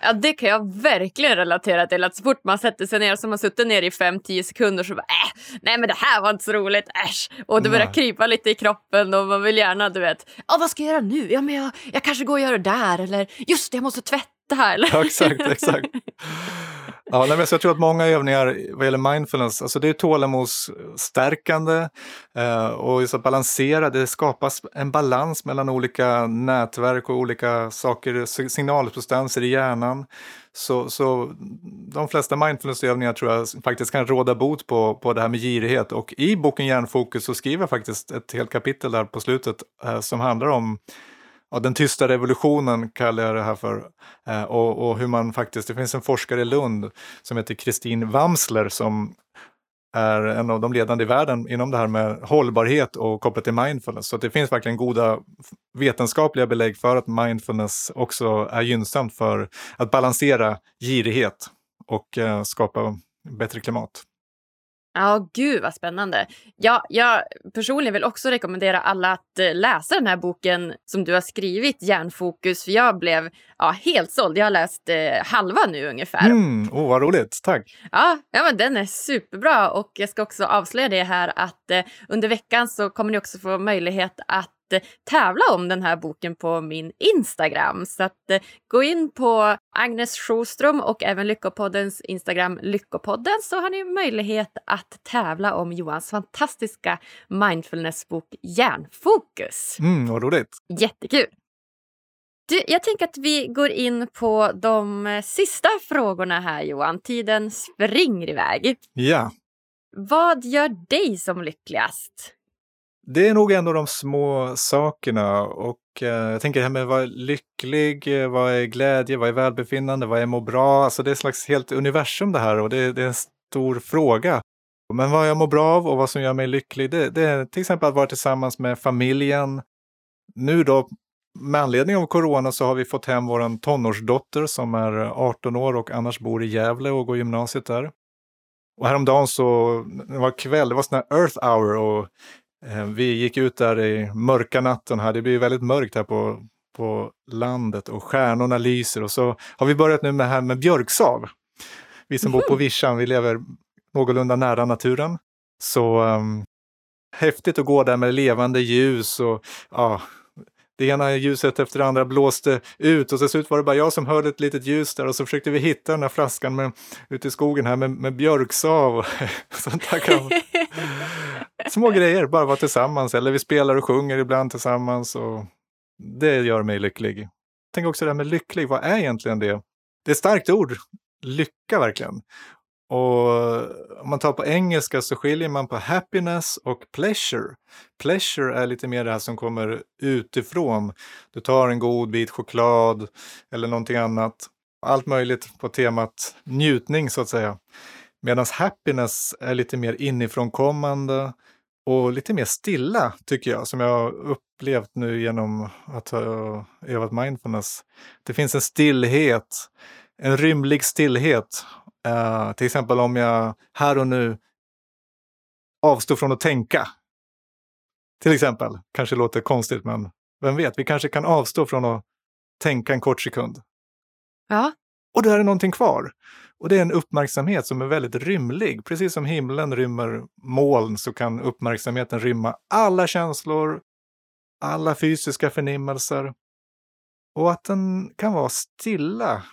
Ja, det kan jag verkligen relatera till. Att så fort man sätter sig ner har man suttit ner i 5-10 sekunder så bara äh, nej men det här var inte så roligt, äsch. Och det börjar nej. krypa lite i kroppen och man vill gärna, du vet, ja vad ska jag göra nu? Ja men jag, jag kanske går och gör det där eller just det, jag måste tvätta eller? Ja, exakt, exakt. Ja, nej, men jag tror att många övningar vad gäller mindfulness, alltså det är tålamodsstärkande eh, och just att balansera, det skapas en balans mellan olika nätverk och olika saker, signalsubstanser i hjärnan. Så, så de flesta mindfulnessövningar tror jag faktiskt kan råda bot på, på det här med girighet och i boken Hjärnfokus så skriver jag faktiskt ett helt kapitel där på slutet eh, som handlar om ja, den tysta revolutionen kallar jag det här för. Eh, och, och, hur man faktiskt, det finns en forskare i Lund som heter Kristin Wamsler som är en av de ledande i världen inom det här med hållbarhet och kopplat till mindfulness. Så det finns verkligen goda vetenskapliga belägg för att mindfulness också är gynnsamt för att balansera girighet och eh, skapa bättre klimat. Ja, gud vad spännande. Ja, jag personligen vill också rekommendera alla att eh, läsa den här boken som du har skrivit, Hjärnfokus, för jag blev ja, helt såld. Jag har läst eh, halva nu ungefär. Mm, oh, vad roligt, tack. Ja, ja men den är superbra och jag ska också avslöja det här att eh, under veckan så kommer ni också få möjlighet att tävla om den här boken på min Instagram. Så att, eh, gå in på Agnes Sjöström och även Lyckopoddens Instagram Lyckopodden så har ni möjlighet att tävla om Johans fantastiska mindfulnessbok Hjärnfokus. Mm, vad roligt! Jättekul! Du, jag tänker att vi går in på de eh, sista frågorna här Johan. Tiden springer iväg. Ja. Vad gör dig som lyckligast? Det är nog ändå de små sakerna och eh, jag tänker det här med vad är lycklig, eh, vad är glädje, vad är välbefinnande, vad är må bra? Alltså det är ett slags helt universum det här och det, det är en stor fråga. Men vad jag mår bra av och vad som gör mig lycklig, det, det är till exempel att vara tillsammans med familjen. Nu då, med anledning av corona så har vi fått hem vår tonårsdotter som är 18 år och annars bor i Gävle och går gymnasiet där. Och häromdagen så, det var kväll, det var sån här Earth hour och vi gick ut där i mörka natten här, det blir väldigt mörkt här på, på landet och stjärnorna lyser och så har vi börjat nu med här med björksav. Vi som bor på Vischan, vi lever någorlunda nära naturen. Så um, häftigt att gå där med levande ljus och ja, det ena ljuset efter det andra blåste ut och till slut var det bara jag som hörde ett litet ljus där och så försökte vi hitta den där flaskan med, ute i skogen här med, med björksav och sånt där. Små grejer, bara vara tillsammans eller vi spelar och sjunger ibland tillsammans och det gör mig lycklig. Tänk också det här med lycklig, vad är egentligen det? Det är ett starkt ord, lycka verkligen. Och om man tar på engelska så skiljer man på happiness och pleasure. Pleasure är lite mer det här som kommer utifrån. Du tar en god bit choklad eller någonting annat. Allt möjligt på temat njutning så att säga. Medan happiness är lite mer inifrånkommande och lite mer stilla tycker jag, som jag har upplevt nu genom att ha övat mindfulness. Det finns en stillhet, en rymlig stillhet Uh, till exempel om jag här och nu avstår från att tänka. Till exempel, kanske låter konstigt men vem vet, vi kanske kan avstå från att tänka en kort sekund. Ja. Och då är det någonting kvar. Och det är en uppmärksamhet som är väldigt rymlig. Precis som himlen rymmer moln så kan uppmärksamheten rymma alla känslor, alla fysiska förnimmelser. Och att den kan vara stilla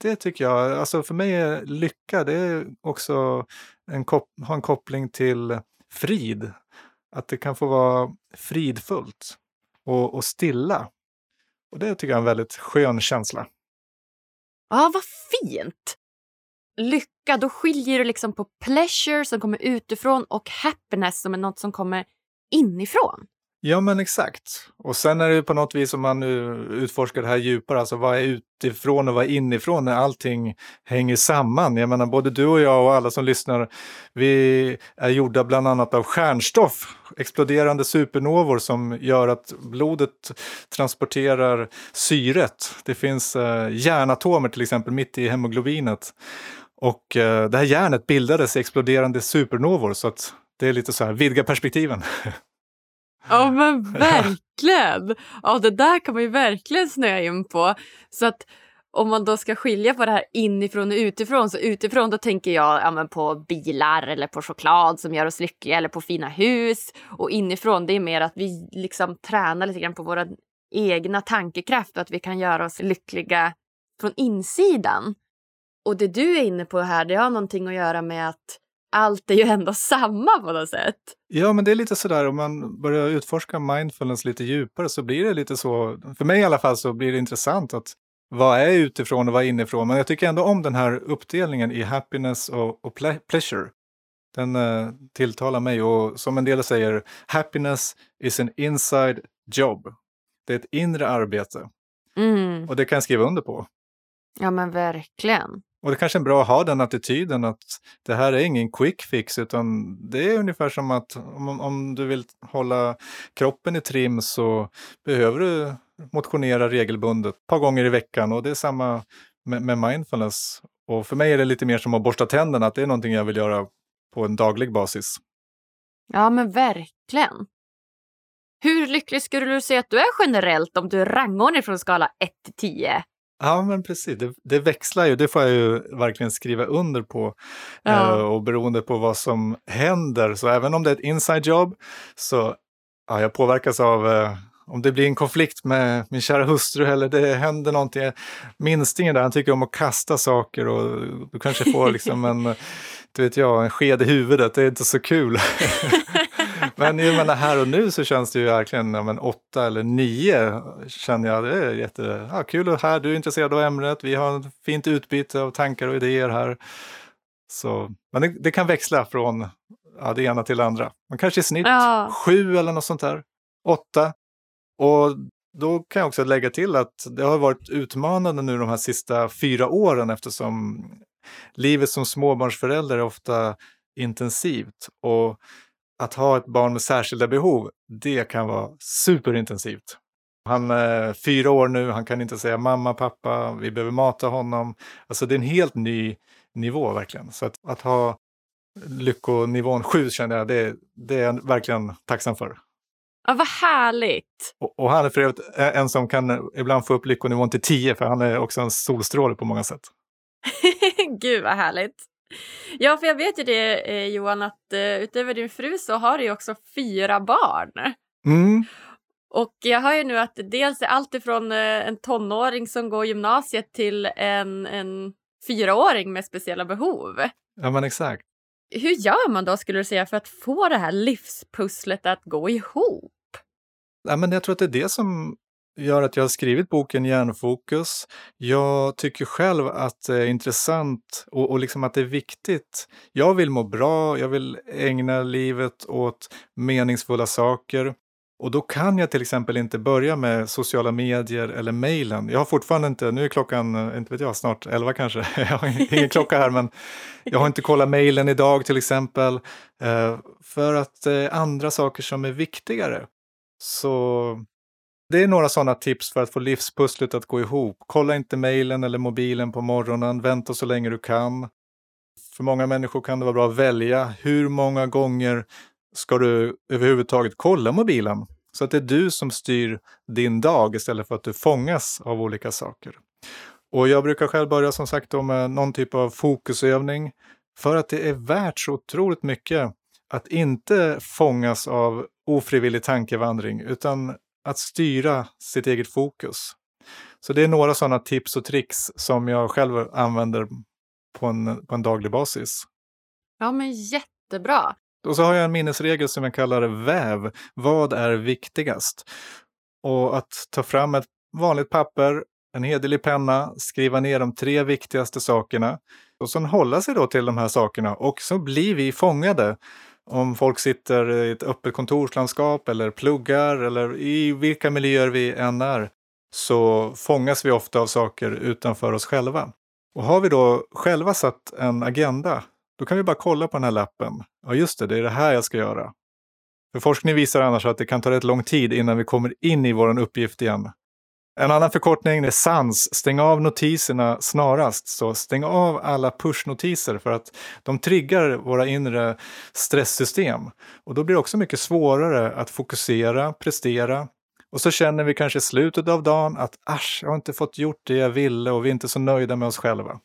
det tycker jag, alltså för mig är lycka, det är också en kop ha en koppling till frid. Att det kan få vara fridfullt och, och stilla. Och det tycker jag är en väldigt skön känsla. Ja, vad fint! Lycka, då skiljer du liksom på pleasure som kommer utifrån och happiness som är något som kommer inifrån. Ja men exakt. Och sen är det ju på något vis om man nu utforskar det här djupare, alltså vad är utifrån och vad är inifrån när allting hänger samman. Jag menar både du och jag och alla som lyssnar, vi är gjorda bland annat av stjärnstoff, exploderande supernovor som gör att blodet transporterar syret. Det finns eh, järnatomer till exempel mitt i hemoglobinet. Och eh, det här järnet bildades i exploderande supernovor så att det är lite så här, vidga perspektiven. Ja men verkligen! Ja det där kan man ju verkligen snöa in på. Så att om man då ska skilja på det här inifrån och utifrån, så utifrån då tänker jag ja, på bilar eller på choklad som gör oss lyckliga eller på fina hus. Och inifrån det är mer att vi liksom tränar lite grann på våra egna tankekraft och att vi kan göra oss lyckliga från insidan. Och det du är inne på här, det har någonting att göra med att allt är ju ändå samma på något sätt. Ja, men det är lite sådär om man börjar utforska mindfulness lite djupare så blir det lite så, för mig i alla fall så blir det intressant att vad är utifrån och vad är inifrån? Men jag tycker ändå om den här uppdelningen i happiness och, och pleasure. Den uh, tilltalar mig och som en del säger, happiness is an inside job. Det är ett inre arbete. Mm. Och det kan jag skriva under på. Ja men verkligen. Och det kanske är bra att ha den attityden att det här är ingen quick fix utan det är ungefär som att om, om du vill hålla kroppen i trim så behöver du motionera regelbundet ett par gånger i veckan och det är samma med, med mindfulness. Och för mig är det lite mer som att borsta tänderna, att det är någonting jag vill göra på en daglig basis. Ja men verkligen. Hur lycklig skulle du säga att du är generellt om du rangordnar från skala 1 till 10? Ja, men precis. Det, det, växlar ju. Det får jag ju verkligen skriva under på. Ja. Eh, och beroende på vad som händer, så även om det är ett inside job, så ja, jag påverkas av eh, om det blir en konflikt med min kära hustru eller det händer någonting. Minstingen där, han tycker om att kasta saker och du kanske får liksom en, du vet jag, en sked i huvudet. Det är inte så kul. men jag menar, här och nu så känns det ju verkligen, ja, men åtta eller nio känner jag, det är jätte, ja, kul och här, du är intresserad av ämnet, vi har ett fint utbyte av tankar och idéer här. Så, men det, det kan växla från ja, det ena till det andra. Men kanske i snitt ja. sju eller något sånt där. Åtta. Och då kan jag också lägga till att det har varit utmanande nu de här sista fyra åren eftersom livet som småbarnsförälder är ofta intensivt. Och att ha ett barn med särskilda behov, det kan vara superintensivt. Han är fyra år nu, han kan inte säga mamma, pappa, vi behöver mata honom. Alltså det är en helt ny nivå verkligen. Så att, att ha lyckonivån sju känner jag, det, det är jag verkligen tacksam för. Ja, vad härligt! Och, och han är för övrigt en som kan ibland få upp lyckonivån till tio, för han är också en solstråle på många sätt. Gud vad härligt! Ja, för jag vet ju det eh, Johan, att eh, utöver din fru så har du ju också fyra barn. Mm. Och jag hör ju nu att dels är allt ifrån eh, en tonåring som går gymnasiet till en, en fyraåring med speciella behov. Ja, men exakt. Hur gör man då, skulle du säga, för att få det här livspusslet att gå ihop? Ja, men jag tror att det är det som gör att jag har skrivit boken Hjärnfokus. Jag tycker själv att det är intressant och, och liksom att det är viktigt. Jag vill må bra, jag vill ägna livet åt meningsfulla saker. Och då kan jag till exempel inte börja med sociala medier eller mejlen. Jag har fortfarande inte, nu är klockan, inte vet jag, snart 11 kanske. Jag har ingen klocka här men jag har inte kollat mejlen idag till exempel. Eh, för att det är andra saker som är viktigare. Så det är några sådana tips för att få livspusslet att gå ihop. Kolla inte mejlen eller mobilen på morgonen, vänta så länge du kan. För många människor kan det vara bra att välja hur många gånger ska du överhuvudtaget kolla mobilen? Så att det är du som styr din dag istället för att du fångas av olika saker. Och jag brukar själv börja som sagt med eh, någon typ av fokusövning för att det är värt så otroligt mycket att inte fångas av ofrivillig tankevandring utan att styra sitt eget fokus. Så det är några sådana tips och tricks som jag själv använder på en, på en daglig basis. Ja, men jättebra. Och så har jag en minnesregel som jag kallar VÄV. Vad är viktigast? Och att ta fram ett vanligt papper, en hederlig penna, skriva ner de tre viktigaste sakerna och sen hålla sig då till de här sakerna och så blir vi fångade om folk sitter i ett öppet kontorslandskap eller pluggar eller i vilka miljöer vi än är så fångas vi ofta av saker utanför oss själva. Och har vi då själva satt en agenda, då kan vi bara kolla på den här lappen. Ja, just det, det är det här jag ska göra. För forskning visar annars att det kan ta rätt lång tid innan vi kommer in i vår uppgift igen. En annan förkortning är SANS, stäng av notiserna snarast. Så stäng av alla pushnotiser för att de triggar våra inre stresssystem. Och då blir det också mycket svårare att fokusera, prestera Och så känner vi kanske i slutet av dagen att asch, jag har inte fått gjort det jag ville och vi är inte så nöjda med oss själva.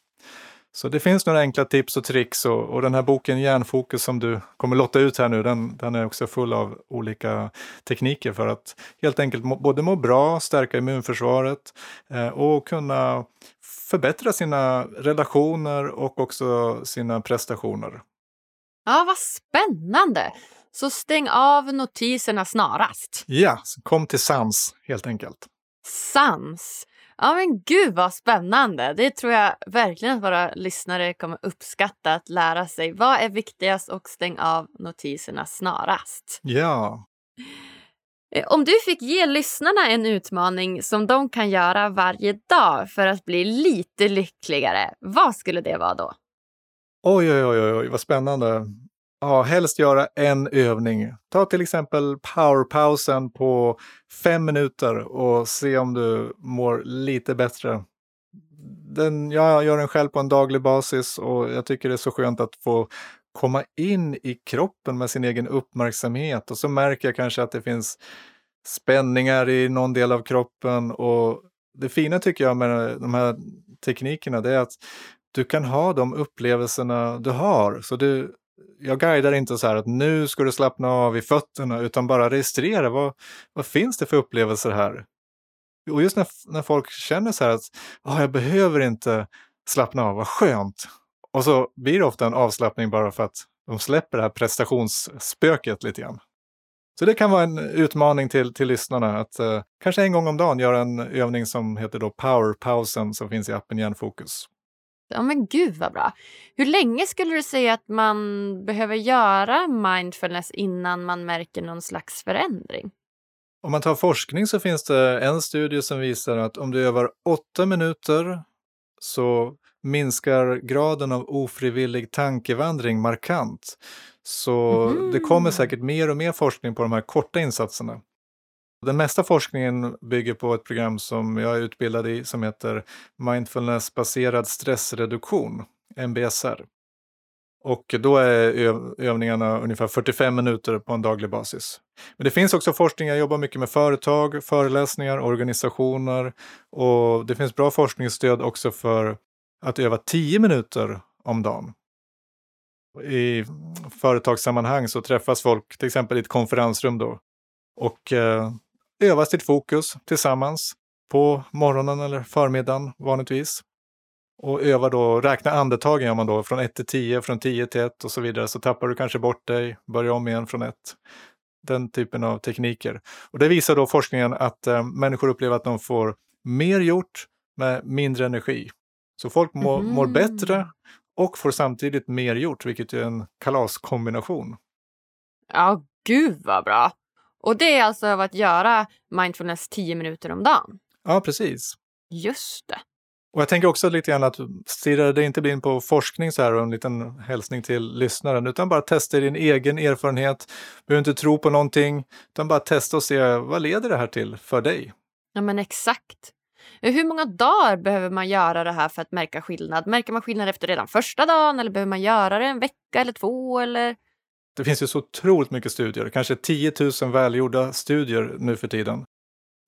Så det finns några enkla tips och tricks och, och den här boken Hjärnfokus som du kommer lotta ut här nu, den, den är också full av olika tekniker för att helt enkelt må, både må bra, stärka immunförsvaret eh, och kunna förbättra sina relationer och också sina prestationer. Ja, vad spännande! Så stäng av notiserna snarast. Ja, kom till sans helt enkelt. Sans. Ja men gud vad spännande. Det tror jag verkligen att våra lyssnare kommer uppskatta att lära sig. Vad är viktigast och stäng av notiserna snarast. Ja. Eh, om du fick ge lyssnarna en utmaning som de kan göra varje dag för att bli lite lyckligare, vad skulle det vara då? Oj, oj, oj, oj, vad spännande. Ja, helst göra en övning. Ta till exempel powerpausen på fem minuter och se om du mår lite bättre. Den, jag gör den själv på en daglig basis och jag tycker det är så skönt att få komma in i kroppen med sin egen uppmärksamhet och så märker jag kanske att det finns spänningar i någon del av kroppen och det fina tycker jag med de här teknikerna det är att du kan ha de upplevelserna du har. Så du, jag guidar inte så här att nu ska du slappna av i fötterna utan bara registrera vad, vad finns det för upplevelser här? Och just när, när folk känner så här att oh, jag behöver inte slappna av, vad skönt. Och så blir det ofta en avslappning bara för att de släpper det här prestationsspöket lite grann. Så det kan vara en utmaning till, till lyssnarna att eh, kanske en gång om dagen göra en övning som heter då powerpausen som finns i appen Hjärnfokus. Ja men gud vad bra. Hur länge skulle du säga att man behöver göra mindfulness innan man märker någon slags förändring? Om man tar forskning så finns det en studie som visar att om du övar åtta minuter så minskar graden av ofrivillig tankevandring markant. Så mm. det kommer säkert mer och mer forskning på de här korta insatserna. Den mesta forskningen bygger på ett program som jag är utbildad i som heter Mindfulness-baserad stressreduktion, MBSR. Och då är övningarna ungefär 45 minuter på en daglig basis. Men det finns också forskning, jag jobbar mycket med företag, föreläsningar, organisationer och det finns bra forskningsstöd också för att öva 10 minuter om dagen. I företagssammanhang så träffas folk till exempel i ett konferensrum då och eh, öva sitt fokus tillsammans på morgonen eller förmiddagen vanligtvis. Och öva då, räkna andetagen gör man då från 1 till 10, från 10 till 1 och så vidare. Så tappar du kanske bort dig, börja om igen från 1. Den typen av tekniker. Och det visar då forskningen att eh, människor upplever att de får mer gjort med mindre energi. Så folk må, mm. mår bättre och får samtidigt mer gjort, vilket är en kalaskombination. Ja, gud vad bra! Och det är alltså av att göra mindfulness 10 minuter om dagen? Ja, precis. Just det. Och jag tänker också lite grann att stirra dig inte blind på forskning så här och en liten hälsning till lyssnaren, utan bara testa din egen erfarenhet. Behöver inte tro på någonting, utan bara testa och se vad leder det här till för dig? Ja, men exakt. Hur många dagar behöver man göra det här för att märka skillnad? Märker man skillnad efter redan första dagen eller behöver man göra det en vecka eller två eller? Det finns ju så otroligt mycket studier, kanske 10 000 välgjorda studier nu för tiden.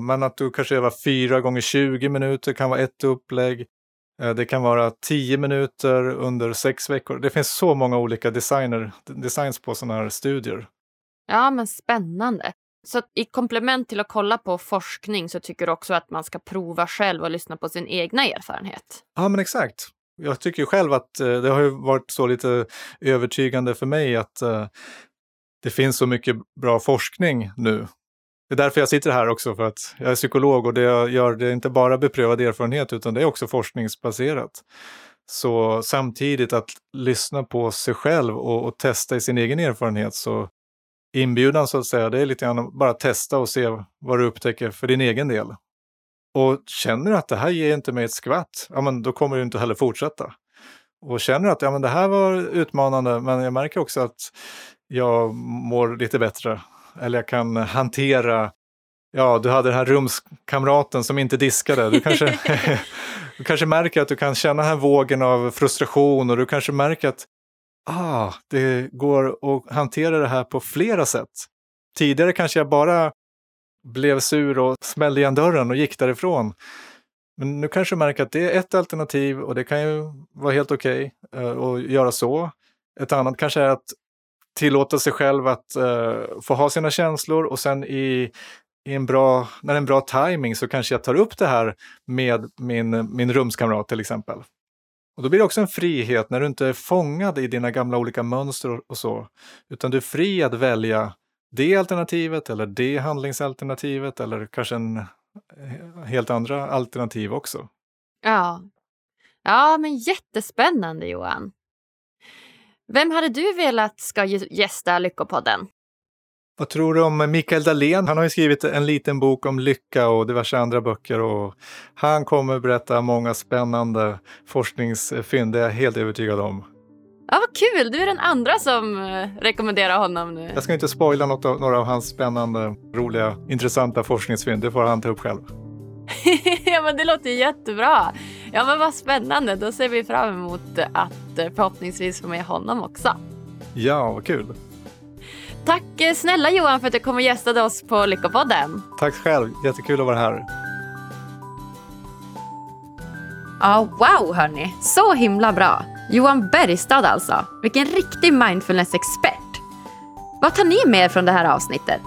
Men att du kanske övar 4 gånger 20 minuter kan vara ett upplägg. Eh, det kan vara 10 minuter under sex veckor. Det finns så många olika designer, designs på sådana här studier. Ja, men spännande. Så i komplement till att kolla på forskning så tycker du också att man ska prova själv och lyssna på sin egna erfarenhet? Ja, men exakt jag tycker själv att eh, det har ju varit så lite övertygande för mig att eh, det finns så mycket bra forskning nu. Det är därför jag sitter här också, för att jag är psykolog och det jag gör det är inte bara beprövad erfarenhet utan det är också forskningsbaserat. Så samtidigt att lyssna på sig själv och, och testa i sin egen erfarenhet så inbjudan så att säga, det är lite grann bara testa och se vad du upptäcker för din egen del. Och känner du att det här ger inte mig ett skvatt, ja men då kommer du inte heller fortsätta. Och känner du att ja, men det här var utmanande, men jag märker också att jag mår lite bättre. Eller jag kan hantera, ja du hade den här rumskamraten som inte diskade. Du kanske, du kanske märker att du kan känna den här vågen av frustration och du kanske märker att ah, det går att hantera det här på flera sätt. Tidigare kanske jag bara blev sur och smällde igen dörren och gick därifrån. Men nu kanske du märker att det är ett alternativ och det kan ju vara helt okej okay, uh, att göra så. Ett annat kanske är att tillåta sig själv att uh, få ha sina känslor och sen i, i en bra, när det är en bra timing så kanske jag tar upp det här med min, min rumskamrat till exempel. Och då blir det också en frihet när du inte är fångad i dina gamla olika mönster och så, utan du är fri att välja det alternativet eller det handlingsalternativet eller kanske en eh, helt andra alternativ också. Ja, ja men jättespännande Johan. Vem hade du velat ska gästa Lyckopodden? Vad tror du om Mikael Dahlén? Han har ju skrivit en liten bok om lycka och diverse andra böcker och han kommer berätta många spännande forskningsfynd, det är jag helt övertygad om. Ja, vad kul! Du är den andra som eh, rekommenderar honom nu. Jag ska inte spoila något av, några av hans spännande, roliga, intressanta forskningsfynd. Det får han ta upp själv. ja, men det låter jättebra. Ja, men vad spännande. Då ser vi fram emot att eh, förhoppningsvis få med honom också. Ja, vad kul. Tack eh, snälla Johan för att du kom och gästade oss på Lyckopodden. Tack själv, jättekul att vara här. Ja, wow hörni, så himla bra. Johan Bergstad alltså. Vilken riktig mindfulness-expert. Vad tar ni med er från det här avsnittet?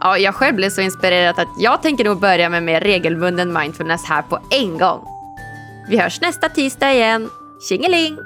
Ja, jag själv blev så inspirerad att jag tänker nog börja med mer regelbunden mindfulness här på en gång. Vi hörs nästa tisdag igen. Tjingeling!